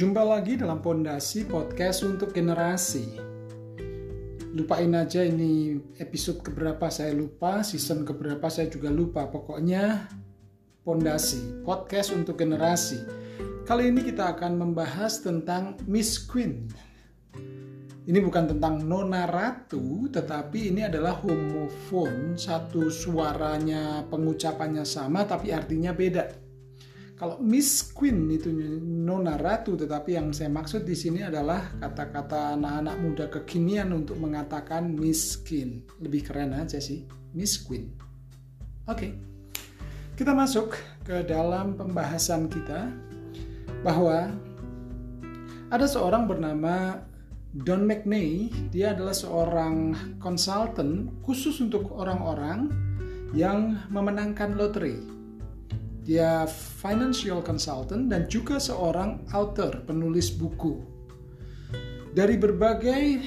Jumpa lagi dalam Pondasi Podcast untuk Generasi. Lupain aja ini episode keberapa saya lupa, season keberapa saya juga lupa. Pokoknya Pondasi Podcast untuk Generasi. Kali ini kita akan membahas tentang Miss Queen. Ini bukan tentang Nona Ratu, tetapi ini adalah homofon. Satu suaranya, pengucapannya sama, tapi artinya beda kalau Miss Queen itu nona ratu, tetapi yang saya maksud di sini adalah kata-kata anak-anak muda kekinian untuk mengatakan miskin. Lebih keren aja sih, Miss Queen. Oke, kita masuk ke dalam pembahasan kita bahwa ada seorang bernama Don McNay. Dia adalah seorang konsultan khusus untuk orang-orang yang memenangkan lotre dia financial consultant dan juga seorang author, penulis buku. Dari berbagai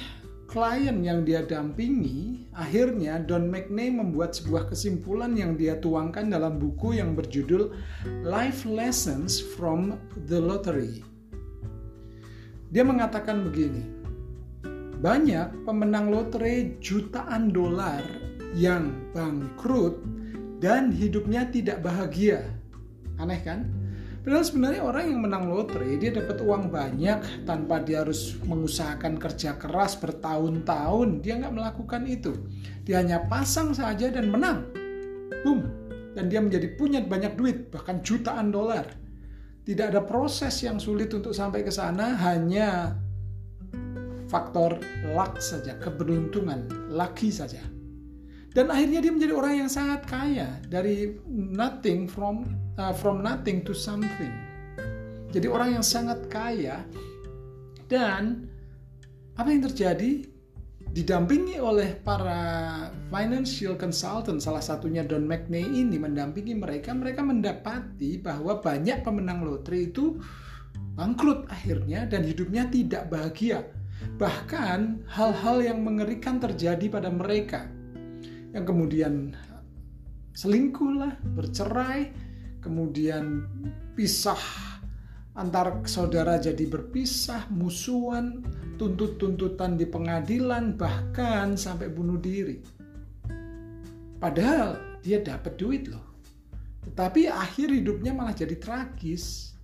klien yang dia dampingi, akhirnya Don McNay membuat sebuah kesimpulan yang dia tuangkan dalam buku yang berjudul Life Lessons from the Lottery. Dia mengatakan begini, banyak pemenang lotre jutaan dolar yang bangkrut dan hidupnya tidak bahagia Aneh kan? Padahal sebenarnya orang yang menang lotre dia dapat uang banyak tanpa dia harus mengusahakan kerja keras bertahun-tahun. Dia nggak melakukan itu. Dia hanya pasang saja dan menang. Boom. Dan dia menjadi punya banyak duit, bahkan jutaan dolar. Tidak ada proses yang sulit untuk sampai ke sana, hanya faktor luck saja, keberuntungan, lucky saja. Dan akhirnya dia menjadi orang yang sangat kaya dari nothing from uh, from nothing to something. Jadi orang yang sangat kaya dan apa yang terjadi? Didampingi oleh para financial consultant, salah satunya Don McNay ini mendampingi mereka, mereka mendapati bahwa banyak pemenang lotre itu bangkrut akhirnya dan hidupnya tidak bahagia. Bahkan hal-hal yang mengerikan terjadi pada mereka. Yang kemudian selingkuh lah, bercerai, kemudian pisah antar saudara jadi berpisah, musuhan, tuntut-tuntutan di pengadilan, bahkan sampai bunuh diri. Padahal dia dapat duit loh. Tetapi akhir hidupnya malah jadi tragis.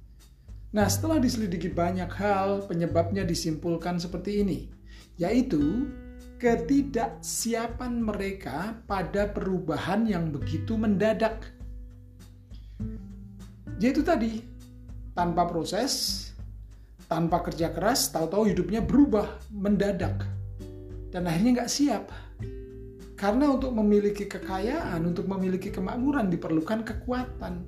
Nah, setelah diselidiki banyak hal, penyebabnya disimpulkan seperti ini, yaitu ketidaksiapan mereka pada perubahan yang begitu mendadak yaitu tadi tanpa proses, tanpa kerja keras, tahu-tahu hidupnya berubah mendadak dan akhirnya nggak siap. Karena untuk memiliki kekayaan, untuk memiliki kemakmuran diperlukan kekuatan.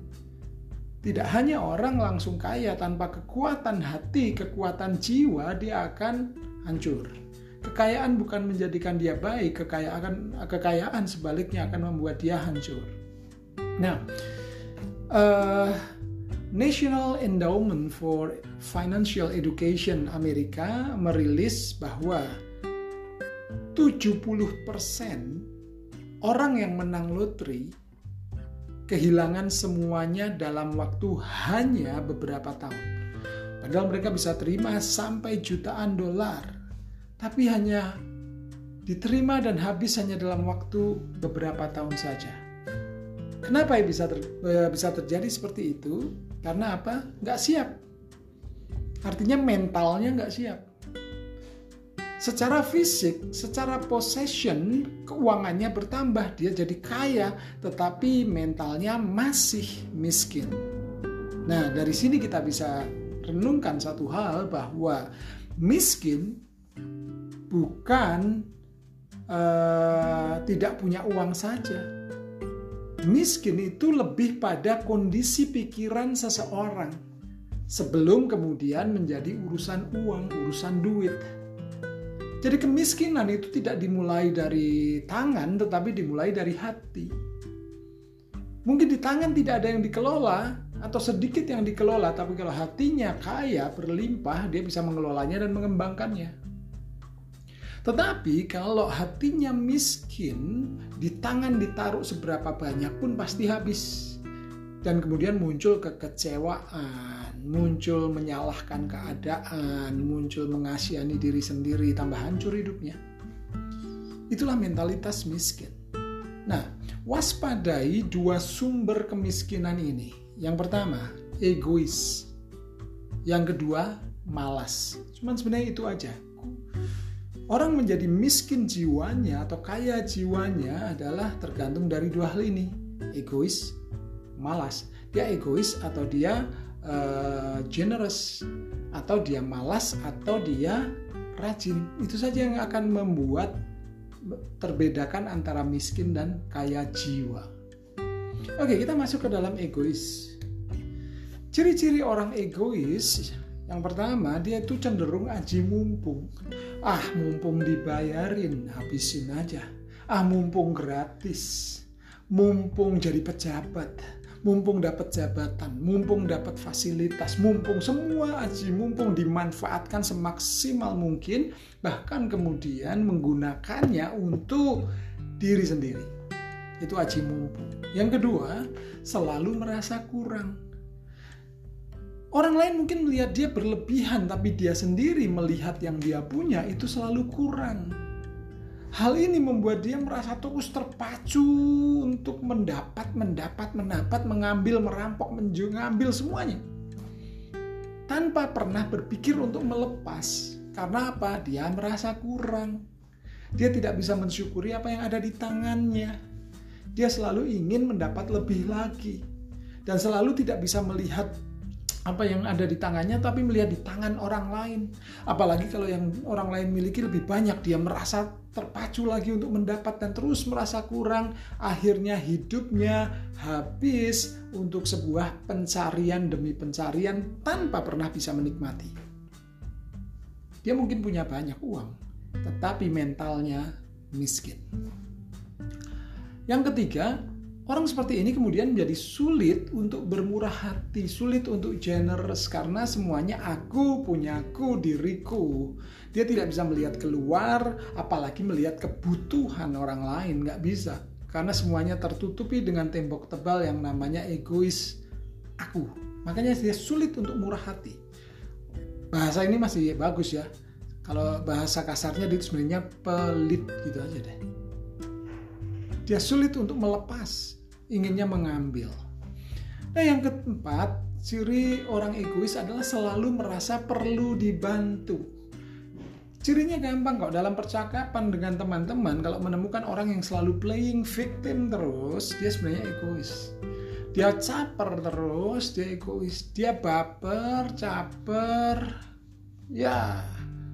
Tidak hanya orang langsung kaya tanpa kekuatan hati, kekuatan jiwa, dia akan hancur. Kekayaan bukan menjadikan dia baik, kekayaan kekayaan sebaliknya akan membuat dia hancur. Nah, uh, National Endowment for Financial Education Amerika merilis bahwa 70% orang yang menang lotre kehilangan semuanya dalam waktu hanya beberapa tahun. Padahal mereka bisa terima sampai jutaan dolar, tapi hanya diterima dan habis hanya dalam waktu beberapa tahun saja. Kenapa bisa ter, bisa terjadi seperti itu? Karena apa? Nggak siap. Artinya mentalnya nggak siap. Secara fisik, secara possession, keuangannya bertambah. Dia jadi kaya, tetapi mentalnya masih miskin. Nah, dari sini kita bisa renungkan satu hal bahwa miskin bukan uh, tidak punya uang saja, miskin itu lebih pada kondisi pikiran seseorang sebelum kemudian menjadi urusan uang, urusan duit. Jadi kemiskinan itu tidak dimulai dari tangan tetapi dimulai dari hati. Mungkin di tangan tidak ada yang dikelola atau sedikit yang dikelola, tapi kalau hatinya kaya, berlimpah, dia bisa mengelolanya dan mengembangkannya. Tetapi kalau hatinya miskin, di tangan ditaruh seberapa banyak pun pasti habis. dan kemudian muncul kekecewaan, muncul menyalahkan keadaan, muncul mengasihani diri sendiri, tambah hancur hidupnya. Itulah mentalitas miskin. Nah, waspadai dua sumber kemiskinan ini. Yang pertama, egois. Yang kedua, malas. Cuman sebenarnya itu aja. Orang menjadi miskin jiwanya atau kaya jiwanya adalah tergantung dari dua hal ini, egois malas. Dia egois atau dia uh, generous atau dia malas atau dia rajin. Itu saja yang akan membuat terbedakan antara miskin dan kaya jiwa. Oke, kita masuk ke dalam egois. Ciri-ciri orang egois yang pertama, dia itu cenderung aji mumpung. Ah, mumpung dibayarin, habisin aja. Ah, mumpung gratis. Mumpung jadi pejabat mumpung dapat jabatan, mumpung dapat fasilitas, mumpung semua aji, mumpung dimanfaatkan semaksimal mungkin, bahkan kemudian menggunakannya untuk diri sendiri. Itu aji mumpung. Yang kedua, selalu merasa kurang. Orang lain mungkin melihat dia berlebihan, tapi dia sendiri melihat yang dia punya itu selalu kurang Hal ini membuat dia merasa terus terpacu untuk mendapat, mendapat, mendapat, mengambil, merampok, mengambil semuanya. Tanpa pernah berpikir untuk melepas. Karena apa? Dia merasa kurang. Dia tidak bisa mensyukuri apa yang ada di tangannya. Dia selalu ingin mendapat lebih lagi. Dan selalu tidak bisa melihat apa yang ada di tangannya tapi melihat di tangan orang lain. Apalagi kalau yang orang lain miliki lebih banyak dia merasa terpacu lagi untuk mendapat dan terus merasa kurang. Akhirnya hidupnya habis untuk sebuah pencarian demi pencarian tanpa pernah bisa menikmati. Dia mungkin punya banyak uang tetapi mentalnya miskin. Yang ketiga Orang seperti ini kemudian menjadi sulit untuk bermurah hati, sulit untuk generous karena semuanya aku, punyaku, diriku. Dia tidak bisa melihat keluar, apalagi melihat kebutuhan orang lain, nggak bisa. Karena semuanya tertutupi dengan tembok tebal yang namanya egois aku. Makanya dia sulit untuk murah hati. Bahasa ini masih bagus ya. Kalau bahasa kasarnya dia sebenarnya pelit gitu aja deh dia sulit untuk melepas, inginnya mengambil. Nah, yang keempat, ciri orang egois adalah selalu merasa perlu dibantu. Cirinya gampang kok dalam percakapan dengan teman-teman kalau menemukan orang yang selalu playing victim terus, dia sebenarnya egois. Dia caper terus, dia egois. Dia baper, caper. Ya,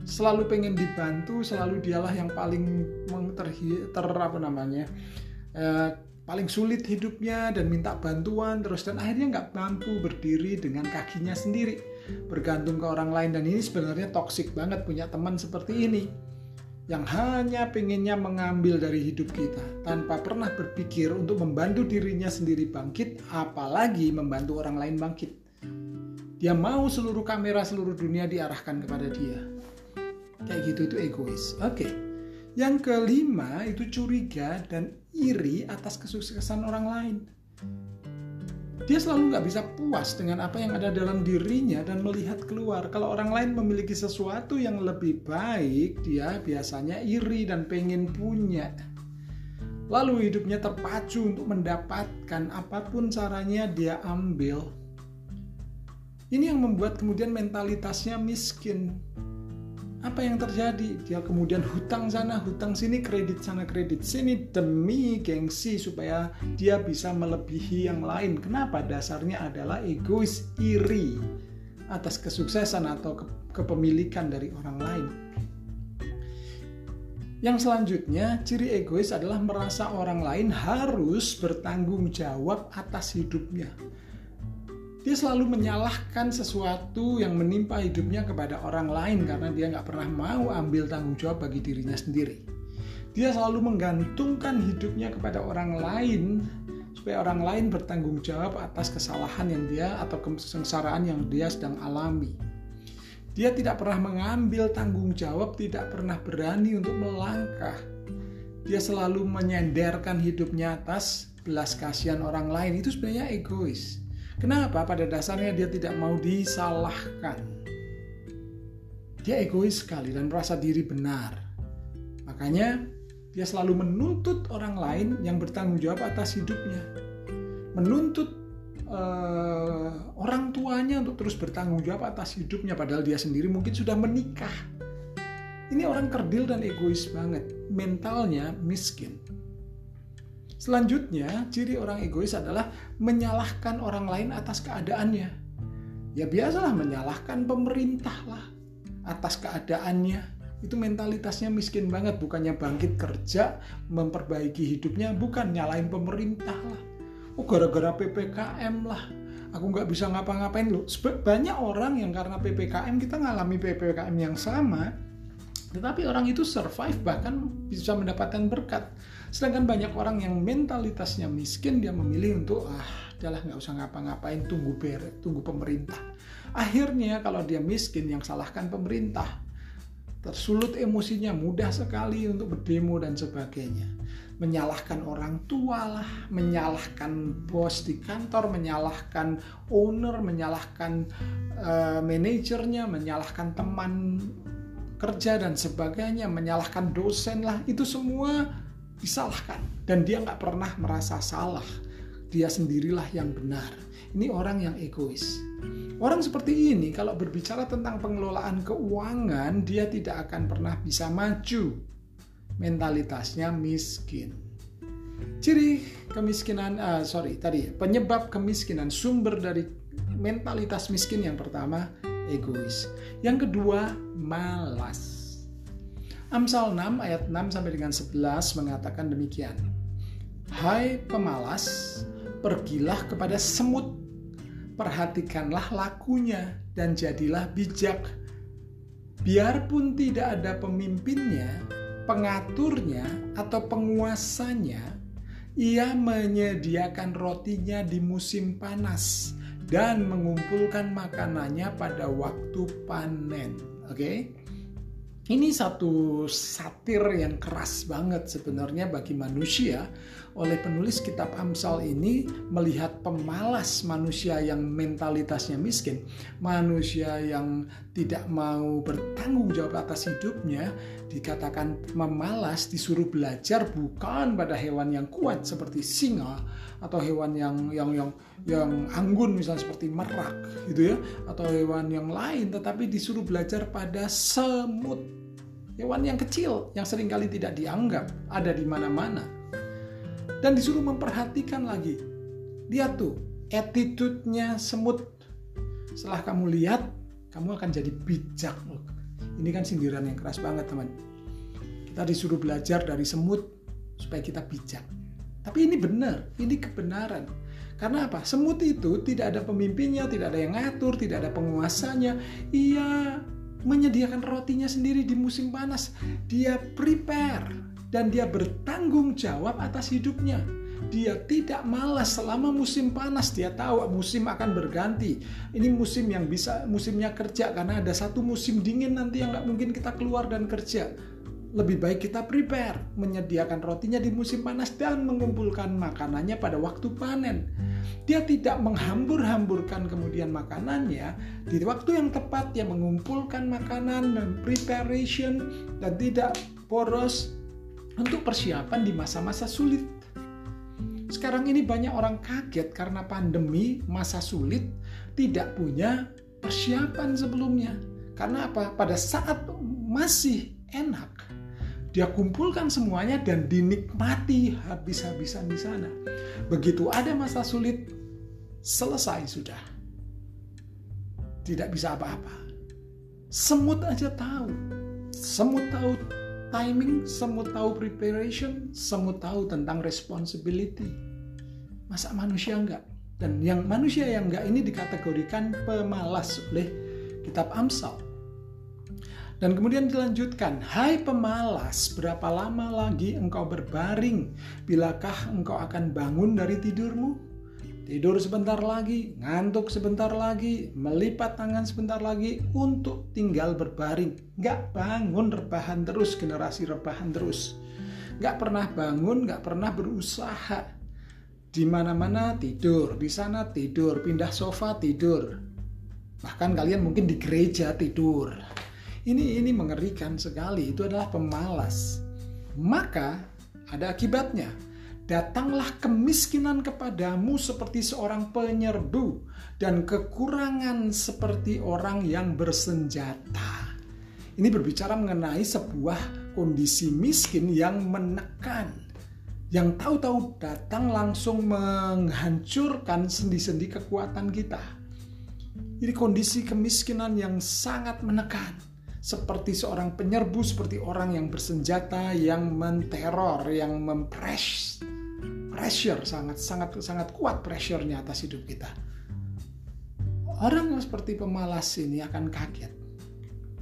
selalu pengen dibantu, selalu dialah yang paling ter, ter apa namanya eh, paling sulit hidupnya dan minta bantuan terus dan akhirnya nggak mampu berdiri dengan kakinya sendiri. Bergantung ke orang lain dan ini sebenarnya toksik banget punya teman seperti ini yang hanya pengennya mengambil dari hidup kita tanpa pernah berpikir untuk membantu dirinya sendiri bangkit apalagi membantu orang lain bangkit. Dia mau seluruh kamera seluruh dunia diarahkan kepada dia kayak gitu itu egois oke okay. yang kelima itu curiga dan iri atas kesuksesan orang lain dia selalu nggak bisa puas dengan apa yang ada dalam dirinya dan melihat keluar. Kalau orang lain memiliki sesuatu yang lebih baik, dia biasanya iri dan pengen punya. Lalu hidupnya terpacu untuk mendapatkan apa pun caranya dia ambil. Ini yang membuat kemudian mentalitasnya miskin apa yang terjadi? Dia kemudian hutang sana, hutang sini, kredit sana, kredit sini demi gengsi supaya dia bisa melebihi yang lain. Kenapa? Dasarnya adalah egois, iri atas kesuksesan atau kepemilikan dari orang lain. Yang selanjutnya, ciri egois adalah merasa orang lain harus bertanggung jawab atas hidupnya. Dia selalu menyalahkan sesuatu yang menimpa hidupnya kepada orang lain karena dia nggak pernah mau ambil tanggung jawab bagi dirinya sendiri. Dia selalu menggantungkan hidupnya kepada orang lain supaya orang lain bertanggung jawab atas kesalahan yang dia atau kesengsaraan yang dia sedang alami. Dia tidak pernah mengambil tanggung jawab, tidak pernah berani untuk melangkah. Dia selalu menyenderkan hidupnya atas belas kasihan orang lain itu sebenarnya egois. Kenapa? Pada dasarnya dia tidak mau disalahkan. Dia egois sekali dan merasa diri benar. Makanya dia selalu menuntut orang lain yang bertanggung jawab atas hidupnya. Menuntut uh, orang tuanya untuk terus bertanggung jawab atas hidupnya padahal dia sendiri mungkin sudah menikah. Ini orang kerdil dan egois banget. Mentalnya miskin. Selanjutnya, ciri orang egois adalah menyalahkan orang lain atas keadaannya. Ya biasalah menyalahkan pemerintah lah atas keadaannya. Itu mentalitasnya miskin banget, bukannya bangkit kerja, memperbaiki hidupnya, bukan nyalain pemerintah lah. Oh gara-gara PPKM lah, aku nggak bisa ngapa-ngapain loh. Banyak orang yang karena PPKM kita ngalami PPKM yang sama, tetapi orang itu survive bahkan bisa mendapatkan berkat Sedangkan banyak orang yang mentalitasnya miskin, dia memilih untuk ah, adalah nggak usah ngapa-ngapain, tunggu ber, tunggu pemerintah. Akhirnya kalau dia miskin, yang salahkan pemerintah. Tersulut emosinya, mudah sekali untuk berdemo dan sebagainya. Menyalahkan orang tua lah, menyalahkan bos di kantor, menyalahkan owner, menyalahkan uh, manajernya, menyalahkan teman kerja dan sebagainya, menyalahkan dosen lah, itu semua disalahkan. Dan dia nggak pernah merasa salah. Dia sendirilah yang benar. Ini orang yang egois. Orang seperti ini kalau berbicara tentang pengelolaan keuangan dia tidak akan pernah bisa maju. Mentalitasnya miskin. Ciri kemiskinan uh, sorry tadi penyebab kemiskinan sumber dari mentalitas miskin yang pertama egois yang kedua malas Amsal 6 ayat 6 sampai dengan 11 mengatakan demikian. Hai pemalas, pergilah kepada semut, perhatikanlah lakunya dan jadilah bijak. Biarpun tidak ada pemimpinnya, pengaturnya atau penguasanya, ia menyediakan rotinya di musim panas dan mengumpulkan makanannya pada waktu panen. Oke. Okay? Ini satu satir yang keras banget sebenarnya bagi manusia. Oleh penulis kitab Amsal ini melihat pemalas manusia yang mentalitasnya miskin, manusia yang tidak mau bertanggung jawab atas hidupnya, dikatakan memalas disuruh belajar bukan pada hewan yang kuat seperti singa atau hewan yang yang yang yang anggun misalnya seperti merak gitu ya atau hewan yang lain tetapi disuruh belajar pada semut. Hewan yang kecil yang sering kali tidak dianggap ada di mana-mana dan disuruh memperhatikan lagi lihat tuh attitude-nya semut setelah kamu lihat kamu akan jadi bijak ini kan sindiran yang keras banget teman kita disuruh belajar dari semut supaya kita bijak tapi ini benar, ini kebenaran. Karena apa? Semut itu tidak ada pemimpinnya, tidak ada yang ngatur, tidak ada penguasanya. Ia menyediakan rotinya sendiri di musim panas. Dia prepare dan dia bertanggung jawab atas hidupnya. Dia tidak malas selama musim panas. Dia tahu musim akan berganti. Ini musim yang bisa musimnya kerja karena ada satu musim dingin nanti yang nggak mungkin kita keluar dan kerja lebih baik kita prepare, menyediakan rotinya di musim panas dan mengumpulkan makanannya pada waktu panen. Dia tidak menghambur-hamburkan kemudian makanannya di waktu yang tepat dia mengumpulkan makanan dan preparation dan tidak poros untuk persiapan di masa-masa sulit. Sekarang ini banyak orang kaget karena pandemi, masa sulit, tidak punya persiapan sebelumnya. Karena apa? Pada saat masih enak, dia kumpulkan semuanya dan dinikmati habis-habisan di sana. Begitu ada masa sulit, selesai sudah. Tidak bisa apa-apa. Semut aja tahu. Semut tahu timing, semut tahu preparation, semut tahu tentang responsibility. Masa manusia enggak? Dan yang manusia yang enggak ini dikategorikan pemalas oleh kitab Amsal. Dan kemudian dilanjutkan, Hai pemalas, berapa lama lagi engkau berbaring? Bilakah engkau akan bangun dari tidurmu? Tidur sebentar lagi, ngantuk sebentar lagi, melipat tangan sebentar lagi untuk tinggal berbaring. Gak bangun rebahan terus, generasi rebahan terus. Gak pernah bangun, gak pernah berusaha. Di mana-mana tidur, di sana tidur, pindah sofa tidur. Bahkan kalian mungkin di gereja tidur. Ini ini mengerikan sekali. Itu adalah pemalas. Maka ada akibatnya. Datanglah kemiskinan kepadamu seperti seorang penyerbu dan kekurangan seperti orang yang bersenjata. Ini berbicara mengenai sebuah kondisi miskin yang menekan, yang tahu-tahu datang langsung menghancurkan sendi-sendi kekuatan kita. Ini kondisi kemiskinan yang sangat menekan, seperti seorang penyerbu, seperti orang yang bersenjata, yang menteror, yang mempress, pressure sangat sangat sangat kuat pressure-nya atas hidup kita. Orang yang seperti pemalas ini akan kaget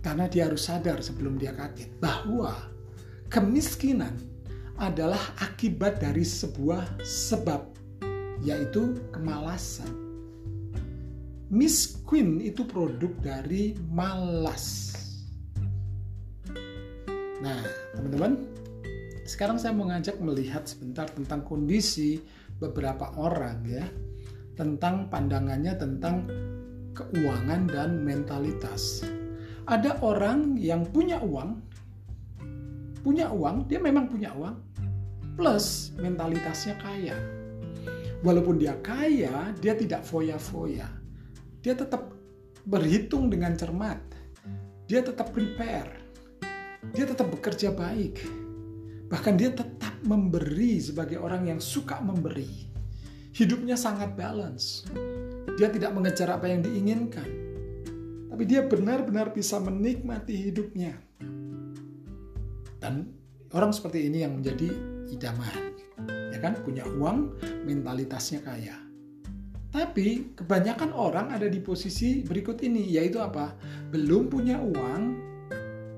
karena dia harus sadar sebelum dia kaget bahwa kemiskinan adalah akibat dari sebuah sebab, yaitu kemalasan. Miskin itu produk dari malas. Nah, teman-teman, sekarang saya mau ngajak melihat sebentar tentang kondisi beberapa orang ya, tentang pandangannya tentang keuangan dan mentalitas ada orang yang punya uang, punya uang, dia memang punya uang, plus mentalitasnya kaya. Walaupun dia kaya, dia tidak foya-foya. Dia tetap berhitung dengan cermat. Dia tetap prepare. Dia tetap bekerja baik. Bahkan dia tetap memberi sebagai orang yang suka memberi. Hidupnya sangat balance. Dia tidak mengejar apa yang diinginkan tapi dia benar-benar bisa menikmati hidupnya. Dan orang seperti ini yang menjadi idaman. Ya kan, punya uang, mentalitasnya kaya. Tapi kebanyakan orang ada di posisi berikut ini, yaitu apa? Belum punya uang,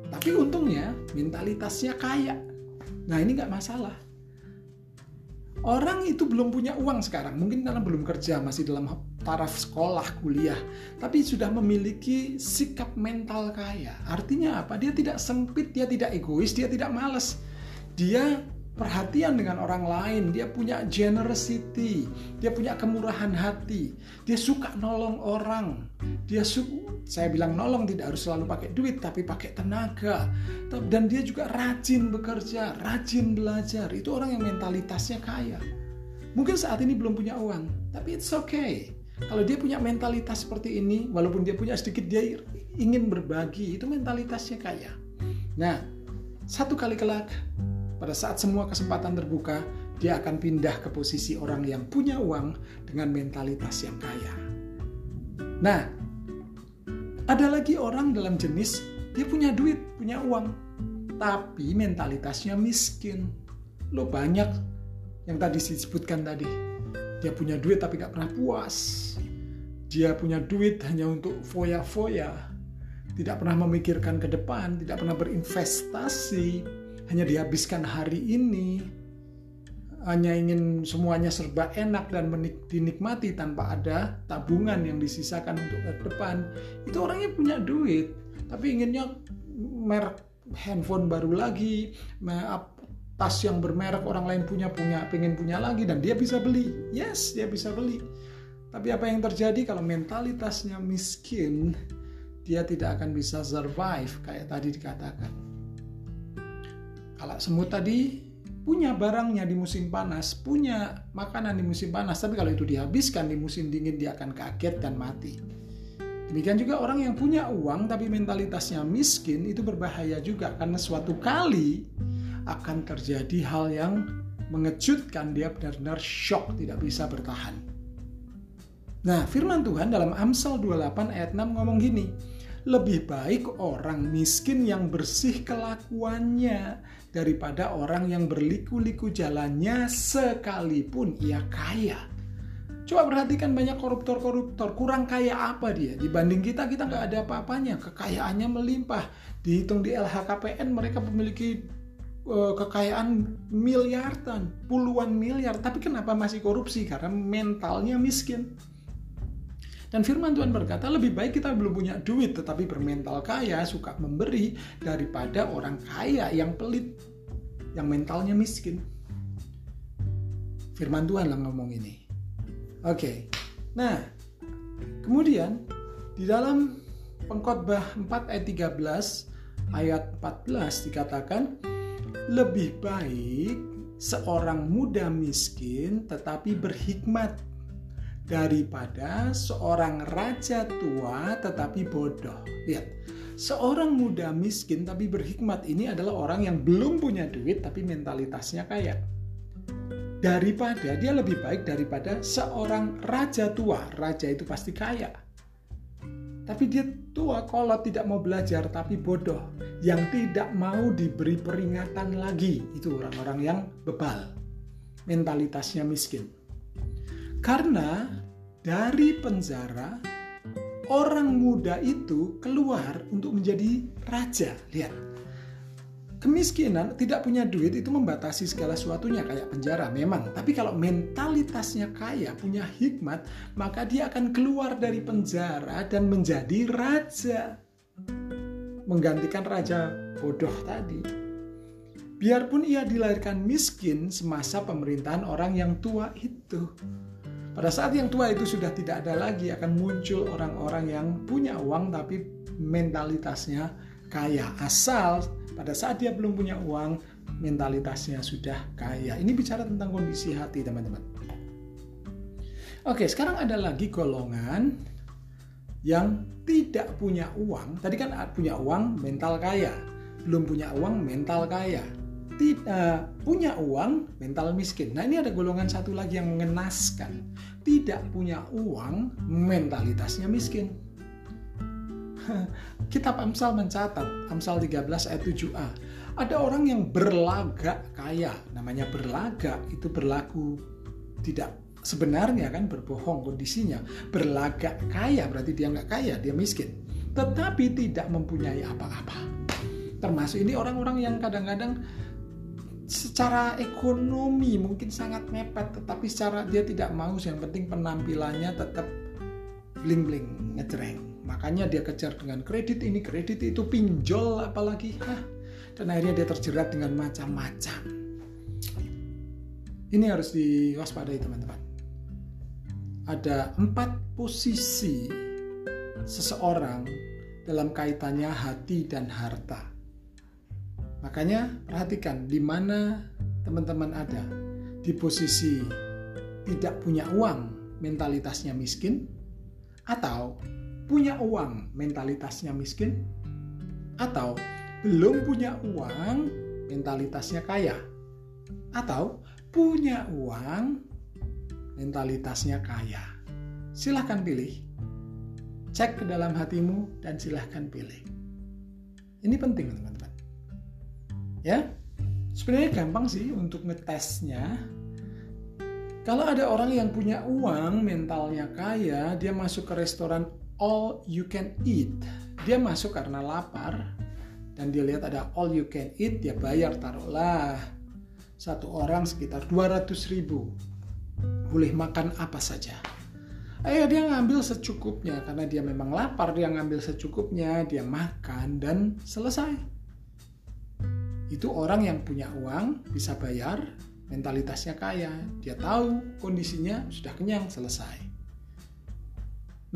tapi untungnya mentalitasnya kaya. Nah ini nggak masalah. Orang itu belum punya uang sekarang, mungkin karena belum kerja, masih dalam taraf sekolah, kuliah, tapi sudah memiliki sikap mental kaya. Artinya apa? Dia tidak sempit, dia tidak egois, dia tidak males. Dia perhatian dengan orang lain, dia punya generosity, dia punya kemurahan hati, dia suka nolong orang, dia suka, saya bilang nolong tidak harus selalu pakai duit, tapi pakai tenaga, dan dia juga rajin bekerja, rajin belajar, itu orang yang mentalitasnya kaya. Mungkin saat ini belum punya uang, tapi it's okay. Kalau dia punya mentalitas seperti ini, walaupun dia punya sedikit, dia ingin berbagi, itu mentalitasnya kaya. Nah, satu kali kelak, pada saat semua kesempatan terbuka, dia akan pindah ke posisi orang yang punya uang dengan mentalitas yang kaya. Nah, ada lagi orang dalam jenis dia punya duit, punya uang, tapi mentalitasnya miskin. Lo banyak yang tadi disebutkan tadi. Dia punya duit tapi gak pernah puas. Dia punya duit hanya untuk foya-foya. Tidak pernah memikirkan ke depan, tidak pernah berinvestasi, hanya dihabiskan hari ini, hanya ingin semuanya serba enak dan dinikmati tanpa ada tabungan yang disisakan untuk ke depan, itu orangnya punya duit, tapi inginnya merek handphone baru lagi, tas yang bermerek orang lain punya punya pengen punya lagi dan dia bisa beli. Yes dia bisa beli. Tapi apa yang terjadi? Kalau mentalitasnya miskin dia tidak akan bisa survive kayak tadi dikatakan kalau semut tadi punya barangnya di musim panas, punya makanan di musim panas, tapi kalau itu dihabiskan di musim dingin dia akan kaget dan mati. Demikian juga orang yang punya uang tapi mentalitasnya miskin itu berbahaya juga karena suatu kali akan terjadi hal yang mengejutkan dia benar-benar shock tidak bisa bertahan. Nah, firman Tuhan dalam Amsal 28 ayat 6 ngomong gini, lebih baik orang miskin yang bersih kelakuannya daripada orang yang berliku-liku jalannya sekalipun ia kaya. Coba perhatikan banyak koruptor-koruptor, kurang kaya apa dia? Dibanding kita, kita nggak ada apa-apanya. Kekayaannya melimpah. Dihitung di LHKPN mereka memiliki uh, kekayaan miliaran, puluhan miliar. Tapi kenapa masih korupsi? Karena mentalnya miskin. Dan firman Tuhan berkata, lebih baik kita belum punya duit tetapi bermental kaya, suka memberi, daripada orang kaya yang pelit, yang mentalnya miskin. Firman Tuhan lah ngomong ini. Oke. Nah, kemudian di dalam Pengkhotbah 4 ayat 13 ayat 14 dikatakan lebih baik seorang muda miskin tetapi berhikmat daripada seorang raja tua tetapi bodoh. Lihat, seorang muda miskin tapi berhikmat ini adalah orang yang belum punya duit tapi mentalitasnya kaya. Daripada dia lebih baik daripada seorang raja tua. Raja itu pasti kaya. Tapi dia tua kalau tidak mau belajar tapi bodoh. Yang tidak mau diberi peringatan lagi. Itu orang-orang yang bebal. Mentalitasnya miskin. Karena dari penjara orang muda itu keluar untuk menjadi raja. Lihat, kemiskinan tidak punya duit itu membatasi segala sesuatunya kayak penjara memang. Tapi kalau mentalitasnya kaya, punya hikmat, maka dia akan keluar dari penjara dan menjadi raja. Menggantikan raja bodoh tadi. Biarpun ia dilahirkan miskin semasa pemerintahan orang yang tua itu. Pada saat yang tua itu sudah tidak ada lagi akan muncul orang-orang yang punya uang tapi mentalitasnya kaya. Asal pada saat dia belum punya uang mentalitasnya sudah kaya. Ini bicara tentang kondisi hati teman-teman. Oke, sekarang ada lagi golongan yang tidak punya uang. Tadi kan punya uang mental kaya. Belum punya uang mental kaya tidak punya uang, mental miskin. Nah ini ada golongan satu lagi yang mengenaskan. Tidak punya uang, mentalitasnya miskin. Kitab Amsal mencatat, Amsal 13 ayat 7a. Ada orang yang berlagak kaya, namanya berlagak itu berlaku tidak sebenarnya kan berbohong kondisinya. Berlagak kaya berarti dia nggak kaya, dia miskin. Tetapi tidak mempunyai apa-apa. Termasuk ini orang-orang yang kadang-kadang secara ekonomi mungkin sangat mepet tetapi secara dia tidak mau yang penting penampilannya tetap bling bling ngejreng. Makanya dia kejar dengan kredit ini kredit itu pinjol apalagi Hah. dan akhirnya dia terjerat dengan macam-macam. Ini harus diwaspadai teman-teman. Ada empat posisi seseorang dalam kaitannya hati dan harta Makanya perhatikan di mana teman-teman ada. Di posisi tidak punya uang, mentalitasnya miskin, atau punya uang, mentalitasnya miskin, atau belum punya uang, mentalitasnya kaya, atau punya uang, mentalitasnya kaya. Silahkan pilih. Cek ke dalam hatimu dan silahkan pilih. Ini penting teman-teman ya sebenarnya gampang sih untuk ngetesnya. Kalau ada orang yang punya uang mentalnya kaya dia masuk ke restoran all you can eat. Dia masuk karena lapar dan dia lihat ada all you can eat dia bayar taruhlah. Satu orang sekitar 200 ribu. Boleh makan apa saja. Ayo dia ngambil secukupnya karena dia memang lapar dia ngambil secukupnya dia makan dan selesai itu orang yang punya uang bisa bayar mentalitasnya kaya. Dia tahu kondisinya sudah kenyang selesai.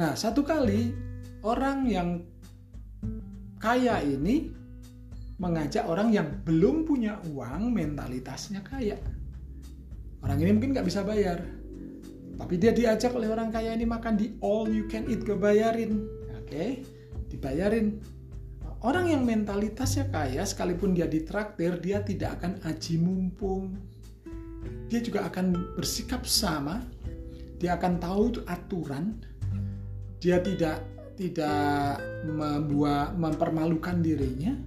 Nah satu kali orang yang kaya ini mengajak orang yang belum punya uang mentalitasnya kaya. Orang ini mungkin nggak bisa bayar. Tapi dia diajak oleh orang kaya ini makan di all you can eat kebayarin oke okay? dibayarin Orang yang mentalitasnya kaya, sekalipun dia ditraktir, dia tidak akan aji mumpung. Dia juga akan bersikap sama. Dia akan tahu itu aturan. Dia tidak tidak membuat mempermalukan dirinya.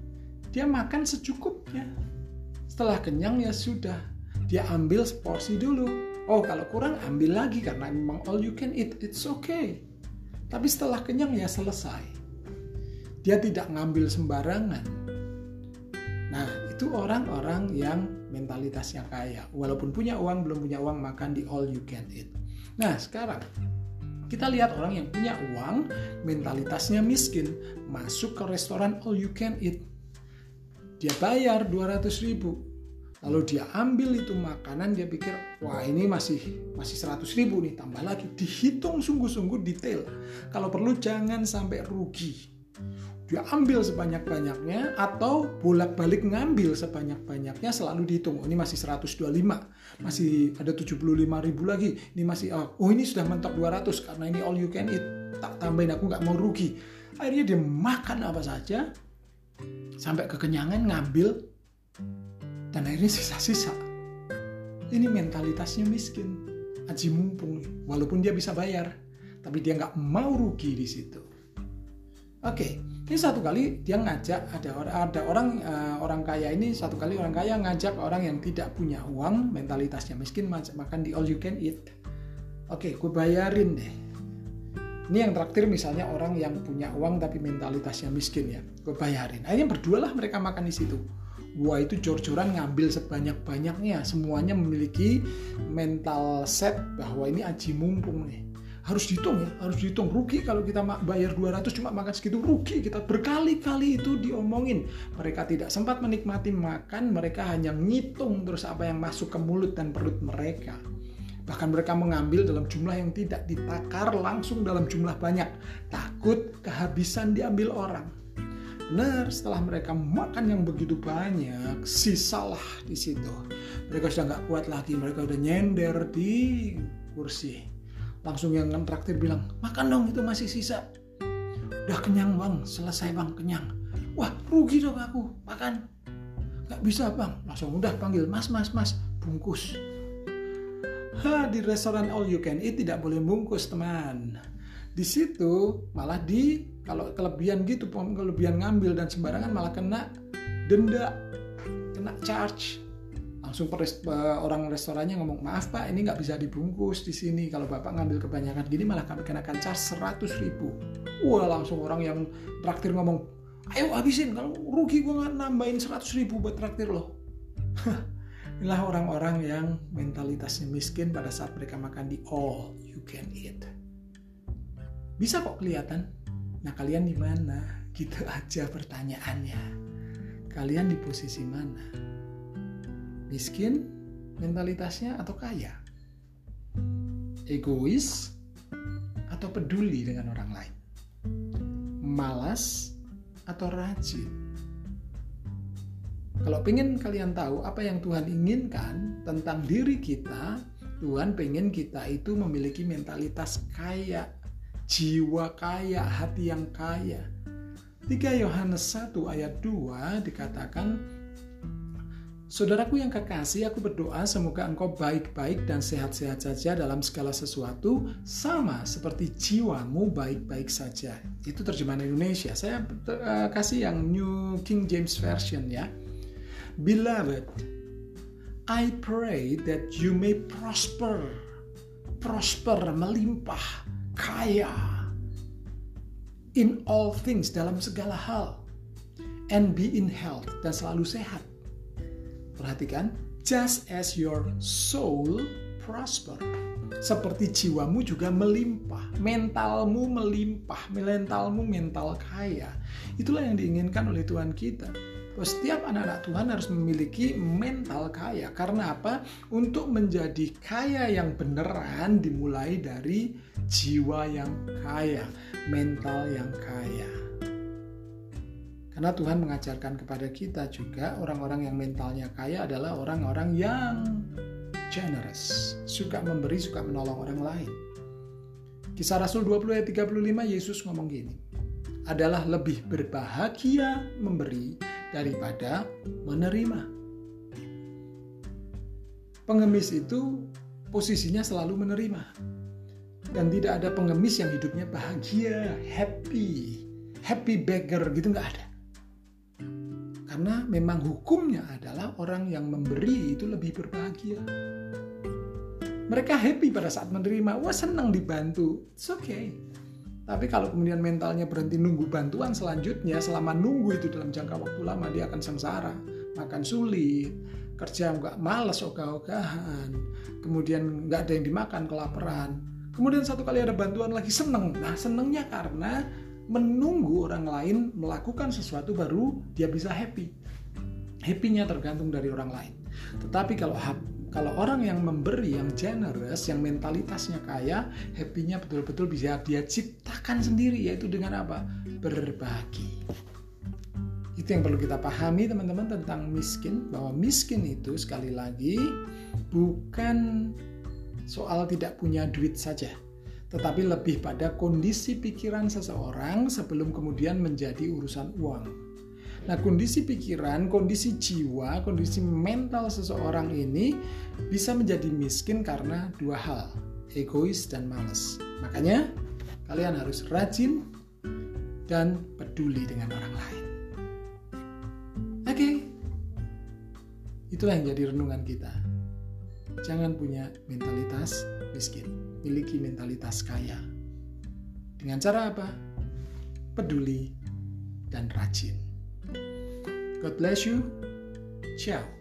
Dia makan secukupnya. Setelah kenyang ya sudah. Dia ambil seporsi dulu. Oh kalau kurang ambil lagi karena memang all you can eat. It's okay. Tapi setelah kenyang ya selesai dia tidak ngambil sembarangan. Nah, itu orang-orang yang mentalitasnya kaya. Walaupun punya uang, belum punya uang, makan di all you can eat. Nah, sekarang kita lihat orang yang punya uang, mentalitasnya miskin, masuk ke restoran all you can eat. Dia bayar 200 ribu. lalu dia ambil itu makanan dia pikir wah ini masih masih 100 ribu nih tambah lagi dihitung sungguh-sungguh detail kalau perlu jangan sampai rugi dia ambil sebanyak-banyaknya atau bolak-balik ngambil sebanyak-banyaknya selalu dihitung. Oh, ini masih 125 masih ada 75 ribu lagi. Ini masih oh, oh ini sudah mentok 200 karena ini all you can eat. Tak tambahin aku nggak mau rugi. Akhirnya dia makan apa saja sampai kekenyangan ngambil dan akhirnya sisa-sisa. Ini mentalitasnya miskin. Aji mumpung walaupun dia bisa bayar tapi dia nggak mau rugi di situ. Oke ini satu kali dia ngajak ada ada orang uh, orang kaya ini satu kali orang kaya ngajak orang yang tidak punya uang mentalitasnya miskin makan di all you can eat. Oke gue bayarin deh. Ini yang traktir misalnya orang yang punya uang tapi mentalitasnya miskin ya. Gue bayarin. Akhirnya berdua lah mereka makan di situ. Gua itu jor-joran ngambil sebanyak-banyaknya. Semuanya memiliki mental set bahwa ini aji mumpung nih harus dihitung ya harus dihitung. Rugi kalau kita bayar 200 cuma makan segitu. Rugi kita. Berkali-kali itu diomongin. Mereka tidak sempat menikmati makan. Mereka hanya ngitung terus apa yang masuk ke mulut dan perut mereka. Bahkan mereka mengambil dalam jumlah yang tidak ditakar langsung dalam jumlah banyak. Takut kehabisan diambil orang. Benar, setelah mereka makan yang begitu banyak, sisalah di situ. Mereka sudah nggak kuat lagi, mereka udah nyender di kursi. Langsung yang traktir bilang, makan dong itu masih sisa. Udah kenyang bang, selesai bang, kenyang. Wah rugi dong aku, makan. Gak bisa bang, langsung udah panggil mas, mas, mas, bungkus. Ha, di restoran all you can eat tidak boleh bungkus teman. Di situ malah di kalau kelebihan gitu kelebihan ngambil dan sembarangan malah kena denda kena charge langsung peres, orang restorannya ngomong maaf pak ini nggak bisa dibungkus di sini kalau bapak ngambil kebanyakan gini malah kami kenakan charge 100 ribu wah langsung orang yang traktir ngomong ayo habisin kalau rugi gue nggak nambahin 100 ribu buat traktir loh inilah orang-orang yang mentalitasnya miskin pada saat mereka makan di all you can eat bisa kok kelihatan Nah, kalian di mana? Gitu aja pertanyaannya. Kalian di posisi mana? Miskin mentalitasnya atau kaya? Egois atau peduli dengan orang lain? Malas atau rajin? Kalau pengen kalian tahu apa yang Tuhan inginkan tentang diri kita, Tuhan pengen kita itu memiliki mentalitas kaya jiwa kaya, hati yang kaya. 3 Yohanes 1 ayat 2 dikatakan, Saudaraku yang kekasih, aku berdoa semoga engkau baik-baik dan sehat-sehat saja dalam segala sesuatu, sama seperti jiwamu baik-baik saja. Itu terjemahan Indonesia. Saya uh, kasih yang New King James Version ya. Beloved, I pray that you may prosper, prosper, melimpah, kaya in all things dalam segala hal and be in health dan selalu sehat. Perhatikan, just as your soul prosper. Seperti jiwamu juga melimpah, mentalmu melimpah, mentalmu mental kaya. Itulah yang diinginkan oleh Tuhan kita setiap anak-anak Tuhan harus memiliki mental kaya. Karena apa? Untuk menjadi kaya yang beneran dimulai dari jiwa yang kaya, mental yang kaya. Karena Tuhan mengajarkan kepada kita juga orang-orang yang mentalnya kaya adalah orang-orang yang generous, suka memberi, suka menolong orang lain. Kisah Rasul 20 ayat 35 Yesus ngomong gini, adalah lebih berbahagia memberi daripada menerima. Pengemis itu posisinya selalu menerima. Dan tidak ada pengemis yang hidupnya bahagia, happy, happy beggar gitu nggak ada. Karena memang hukumnya adalah orang yang memberi itu lebih berbahagia. Mereka happy pada saat menerima, wah senang dibantu, it's okay. Tapi kalau kemudian mentalnya berhenti nunggu bantuan selanjutnya, selama nunggu itu dalam jangka waktu lama dia akan sengsara, makan sulit, kerja nggak males ogah-ogahan, kemudian nggak ada yang dimakan kelaparan. Kemudian satu kali ada bantuan lagi seneng. Nah senengnya karena menunggu orang lain melakukan sesuatu baru dia bisa happy. Happy-nya tergantung dari orang lain. Tetapi kalau kalau orang yang memberi, yang generous, yang mentalitasnya kaya, happy-nya betul-betul bisa dia ciptakan sendiri, yaitu dengan apa? Berbagi. Itu yang perlu kita pahami teman-teman tentang miskin, bahwa miskin itu sekali lagi bukan soal tidak punya duit saja, tetapi lebih pada kondisi pikiran seseorang sebelum kemudian menjadi urusan uang. Nah, kondisi pikiran, kondisi jiwa, kondisi mental seseorang ini bisa menjadi miskin karena dua hal, egois dan males. Makanya, kalian harus rajin dan peduli dengan orang lain. Oke, okay. itulah yang jadi renungan kita. Jangan punya mentalitas miskin, miliki mentalitas kaya. Dengan cara apa? Peduli dan rajin. God bless you. Ciao.